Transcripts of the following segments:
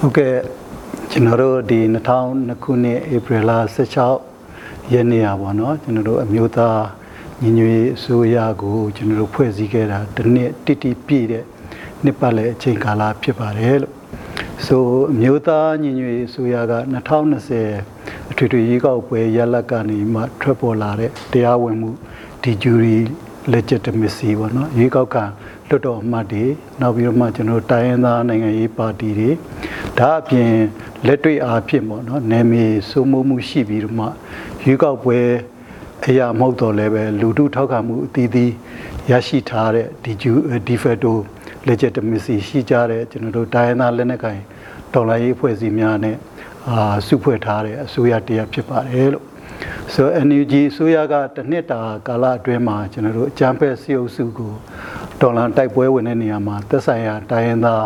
ဟုတ်ကဲ့ကျွန်တော်တို့ဒီ2002ခုနှစ်ဧပြီလ16ရက်နေ့อ่ะဗောနော်ကျွန်တော်တို့အမျိုးသားညီညွတ်ရေးအစိုးရကိုကျွန်တော်တို့ဖွဲ့စည်းခဲ့တာတစ်နှစ်တိတိပြည့်တဲ့နှစ်ပတ်လည်အချိန်ကာလဖြစ်ပါတယ်လို့ဆိုအမျိုးသားညီညွတ်ရေးအစိုးရက2020အထွေထွေရွေးကောက်ပွဲရလဒ်ကနေမှထွက်ပေါ်လာတဲ့တရားဝင်မှုဒီဂျူရီ legitimacy ပေါ့နော်ရွေးကောက်ခံလွတ်တော်အမတ်တွေနောက်ပြီးတော့မှကျွန်တော်တို့တိုင်းရင်းသားနိုင်ငံရေးပါတီတွေ ဒါအပြင်လက်တွေ့အားဖြင့်ပေါ့နော်နယ်မြေစိုးမိုးမှုရှိပြီးတော့မှရွေးကောက်ပွဲအရာမဟုတ်တော့လည်းပဲလူထုထောက်ခံမှုအသီးသီးရရှိထားတဲ့ဒီဂျူဒီဖက်တို legitimacy ရှိကြတဲ့ကျွန်တော်တို့တိုင်းရင်းသားလက်နက်ကိုင်တော်လှန်ရေးအဖွဲ့အစည်းများနဲ့အာစုဖွဲ့ထားတဲ့အစိုးရတရားဖြစ်ပါတယ်လို့ဆိုတော့ NUG အစိုးရကတစ်နှစ်တာကာလအတွင်းမှာကျွန်တော်တို့အကြမ်းဖက်စီအုပ်စုကိုတော်လှန်တိုက်ပွဲဝင်တဲ့နေရာမှာသက်ဆိုင်ရာတိုင်းရင်းသား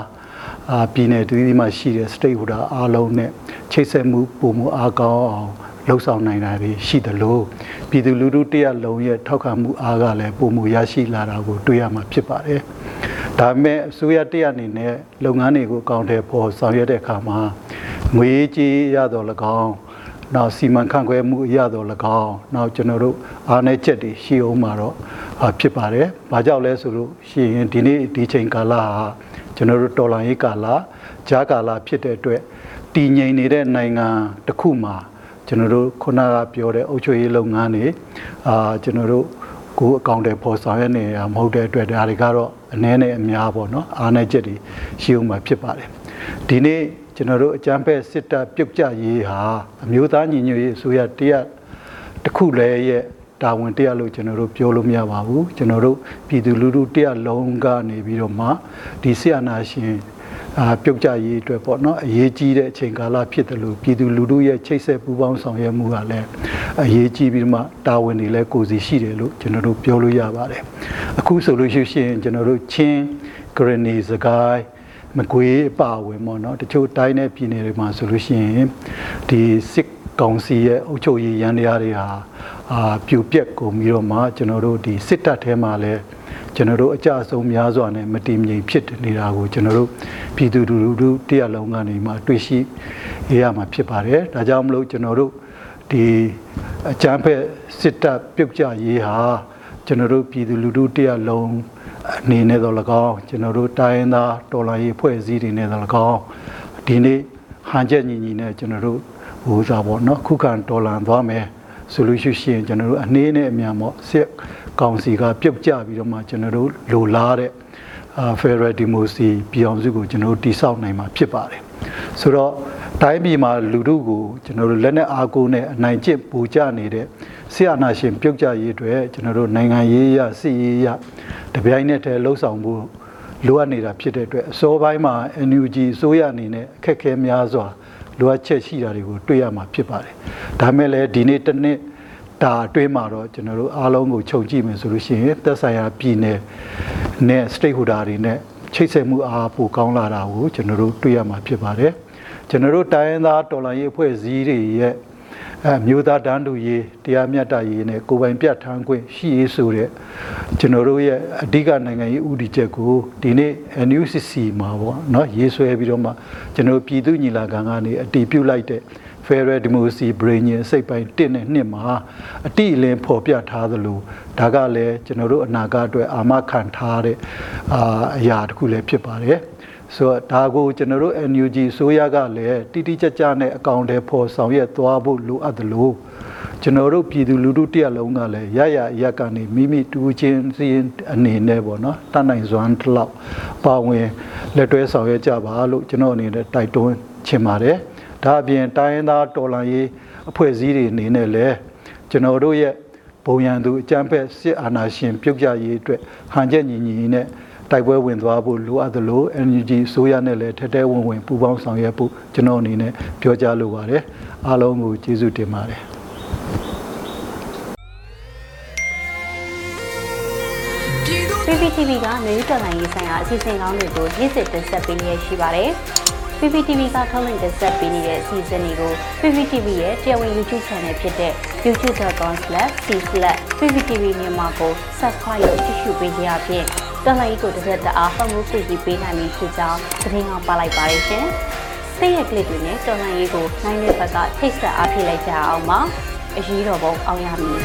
အာပြည်နယ်တည်တည်မှာရှိတဲ့ stakeholder အားလုံးနဲ့ချိတ်ဆက်မှုပုံမှုအားကောင်းအောင်လှုပ်ဆောင်နိုင်တာတွေရှိသလိုပြည်သူလူထုတရက်လုံးရဲ့ထောက်ခံမှုအားကလည်းပုံမှုရရှိလာတာကိုတွေ့ရမှာဖြစ်ပါတယ်။ဒါပေမဲ့အစိုးရတရက်အနေနဲ့လုပ်ငန်းတွေကိုအကောင့်ထဲပေါ်ဆောင်ရွက်တဲ့အခါမှာငွေကြေးရတော့၎င်းနောက်စီမံခန့်ခွဲမှုအရတော့၎င်းနောက်ကျွန်တော်တို့အားနည်းချက်တွေရှိအောင်မှာတော့ဖြစ်ပါတယ်။ဘာကြောင့်လဲဆိုလို့ရှိရင်ဒီနေ့ဒီချိန်ကာလဟာ ကျွန်တော်တို့တော်လှန်ရေးကာလဂျားကာလဖြစ်တဲ့အတွက်တည်ငြိမ်နေတဲ့နိုင်ငံတစ်ခုမှာကျွန်တော်တို့ခုနကပြောတဲ့အုပ်ချုပ်ရေးလုပ်ငန်းတွေအာကျွန်တော်တို့ကိုအကောင့်တွေပေါ်ဆောင်ရနေရမဟုတ်တဲ့အတွက်ဒါတွေကတော့အနည်းနဲ့အများပေါ့နော်အားနည်းချက်တွေရှိအောင်မှာဖြစ်ပါတယ်ဒီနေ့ကျွန်တော်တို့အကြမ်းဖက်စစ်တပ်ပြုတ်ကျရေးဟာအမျိုးသားညီညွတ်ရေးအစိုးရတရက်တစ်ခုလည်းရဲ့ တာဝန်တရားလို့ကျွန်တော်တို့ပြောလို့မရပါဘူးကျွန်တော်တို့ပြည်သူလူထုတရားလုံးကနေပြီးတော့မှဒီဆီယနာရှင်အာပြုတ်ကြရေးအတွက်ပေါ့နော်အရေးကြီးတဲ့အချိန်ကာလဖြစ်တယ်လို့ပြည်သူလူထုရဲ့ချိတ်ဆက်ပူးပေါင်းဆောင်ရွက်မှုကလည်းအရေးကြီးပြီးမှတာဝန်တွေလည်းကိုယ်စီရှိတယ်လို့ကျွန်တော်တို့ပြောလို့ရပါတယ်အခုဆိုလို့ရှိရင်ကျွန်တော်တို့ချင်းဂရနီစကိုင်းမကွေးအပါဝင်ပေါ့နော်တချို့တိုင်းနဲ့ပြည်နယ်တွေမှာဆိုလို့ရှိရင်ဒီစစ် ကောင်စီရဲ့အုပ်ချုပ်ရေးရန်တရားတွေဟာအာပြူပြက်ကုန်ပြီးတော့မှကျွန်တော်တို့ဒီစစ်တပ်ထဲမှာလည်းကျွန်တော်တို့အကြအဆုံးများစွာနဲ့မတည်ငြိမ်ဖြစ်နေတာကိုကျွန်တော်တို့ပြည်သူလူထုတရလုံးကနေမှတွေ့ရှိရမှာဖြစ်ပါတယ်ဒါကြောင့်မလို့ကျွန်တော်တို့ဒီအကြမ်းဖက်စစ်တပ်ပြုတ်ကျရေးဟာကျွန်တော်တို့ပြည်သူလူထုတရလုံးအနေနဲ့တော့၎င်းကျွန်တော်တို့တိုင်းရင်းသားတော်လှန်ရေးဖွဲ့စည်းတွေနဲ့တော့၎င်းဒီနေ့ဟန်ချက်ညီညီနဲ့ကျွန်တော်တို့ ဟိုစားပေါ့နော်ခုခံတော်လှန်သွားမယ်ဆိုလို့ရှိရင်ကျွန်တော်တို့အနေနဲ့အများပေါ့စစ်ကောင်စီကပြုတ်ကျပြီးတော့မှကျွန်တော်တို့လိုလားတဲ့အာ Federal Democracy ပြည်အောင်စုကိုကျွန်တော်တို့တိဆောက်နိုင်မှာဖြစ်ပါတယ်ဆိုတော့တိုင်းပြည်မှာလူထုကိုကျွန်တော်တို့လက်နက်အားကိုးနဲ့အနိုင်ကျင့်ပူကြနေတဲ့ဆရာနာရှင်ပြုတ်ကြရေးအတွက်ကျွန်တော်တို့နိုင်ငံရေးရစစ်ရေးရတပြိုင်နက်တည်းလှုပ်ဆောင်ဖို့လိုအပ်နေတာဖြစ်တဲ့အတွက်အစောပိုင်းမှာ NUG အစိုးရအနေနဲ့အခက်အခဲများစွာ လိုအပ်ချက်ရှိတာတွေကိုတွေ့ရမှာဖြစ်ပါတယ်ဒါမဲ့လည်းဒီနေ့တစ်နှစ်ဒါအတွင်းမှာတော့ကျွန်တော်တို့အားလုံးကိုခြုံကြည့်မယ်ဆိုလို့ရှိရင်သက်ဆိုင်ရာပြည်နယ်နဲ့ stakeholder တွေနဲ့ချိတ်ဆက်မှုအားပိုကောင်းလာတာကိုကျွန်တော်တို့တွေ့ရမှာဖြစ်ပါတယ်ကျွန်တော်တို့တိုင်းရင်းသားတော်လှန်ရေးအဖွဲ့အစည်းတွေရဲ့ အဲမျိုးသားတန်းတူရေးတရားမျှတရေးနဲ့ကိုယ်ပိုင်ပြဋ္ဌာန်းခွင့်ရှိရေးဆိုတဲ့ကျွန်တော်တို့ရဲ့အဓိကနိုင်ငံရေးဥတီချက်ကိုဒီနေ့ NUCC မှာပေါ့နော်ရေးဆွဲပြီးတော့မှကျွန်တော်ပြည်သူညီလာခံကနေအတည်ပြုလိုက်တဲ့ Federal Democracy Brainian စိတ်ပိုင်း1နဲ့2မှာအတိအလင်းဖော်ပြထားသလိုဒါကလည်းကျွန်တော်တို့အနာဂတ်အတွက်အာမခံထားတဲ့အာအရာတစ်ခုလည်းဖြစ်ပါတယ်။ ဆိုတော့ဒါကိုကျွန်တော်တို့ NUG ဆိုရကလည်းတိတိကျကျနဲ့အကောင့်တွေပေါ်ဆောင်ရွက်သွားဖို့လိုအပ်တယ်လို့ကျွန်တော်တို့ပြည်သူလူထုတရက်လုံးကလည်းရရရက်ကနေမိမိတူချင်းစီအနေနဲ့ပေါ့နော်တတ်နိုင်စွမ်းတလောက်ပါဝင်လက်တွဲဆောင်ရွက်ကြပါလို့ကျွန်တော်အနေနဲ့တိုက်တွန်းချင်ပါတယ်ဒါအပြင်တိုင်းရင်းသားတော်လှန်ရေးအဖွဲ့အစည်းတွေအနေနဲ့လည်းကျွန်တော်တို့ရဲ့ဘုံရန်သူအကြမ်းဖက်စစ်အာဏာရှင်ပြုတ်ကျရေးအတွက်ဟန်ချက်ညီညီနဲ့ တိုက်ပွဲဝင်သွားဖို့လိုအပ်သလို NUG ဆိုရနဲ့လည်းထက်တဲဝင်ဝင်ပူးပေါင်းဆောင်ရွက်ဖို့ကျွန်တော်အနေနဲ့ပြောကြားလိုပါတယ်အားလုံးကိုကျေးဇူးတင်ပါတယ် PPTV ကမျိုးတော်လိုင်းရေးဆိုင်ရာအစီအစဉ်ကောင်းတွေကိုရည်စည်တင်ဆက်ပေးနေရရှိပါတယ်။ PPTV ကထုတ်လွှင့်တင်ဆက်ပေးနေတဲ့အစီအစဉ်တွေကို PPTV ရဲ့တရားဝင် YouTube Channel ဖြစ်တဲ့ youtube.com/c/pptv မြန်မာကို Subscribe လုပ်ကြည့်ရှုပေးကြရဖြင့် တော်လိုင်းကိုတစ်သက်တအားဖုန်းမှုကြည့်ပေးနိုင်ပြီဖြစ်ကြောင်းသတင်းအောင်ပါလိုက်ပါရရှင်။စိတ်ရက်ကလစ်တွေနဲ့တော်လှန်ရေးကိုနိုင်တဲ့ဘက်ကထိတ်ဆက်အားဖြစ်လိုက်ကြအောင်ပါအရေးတော်ပုံအောင်ရမည်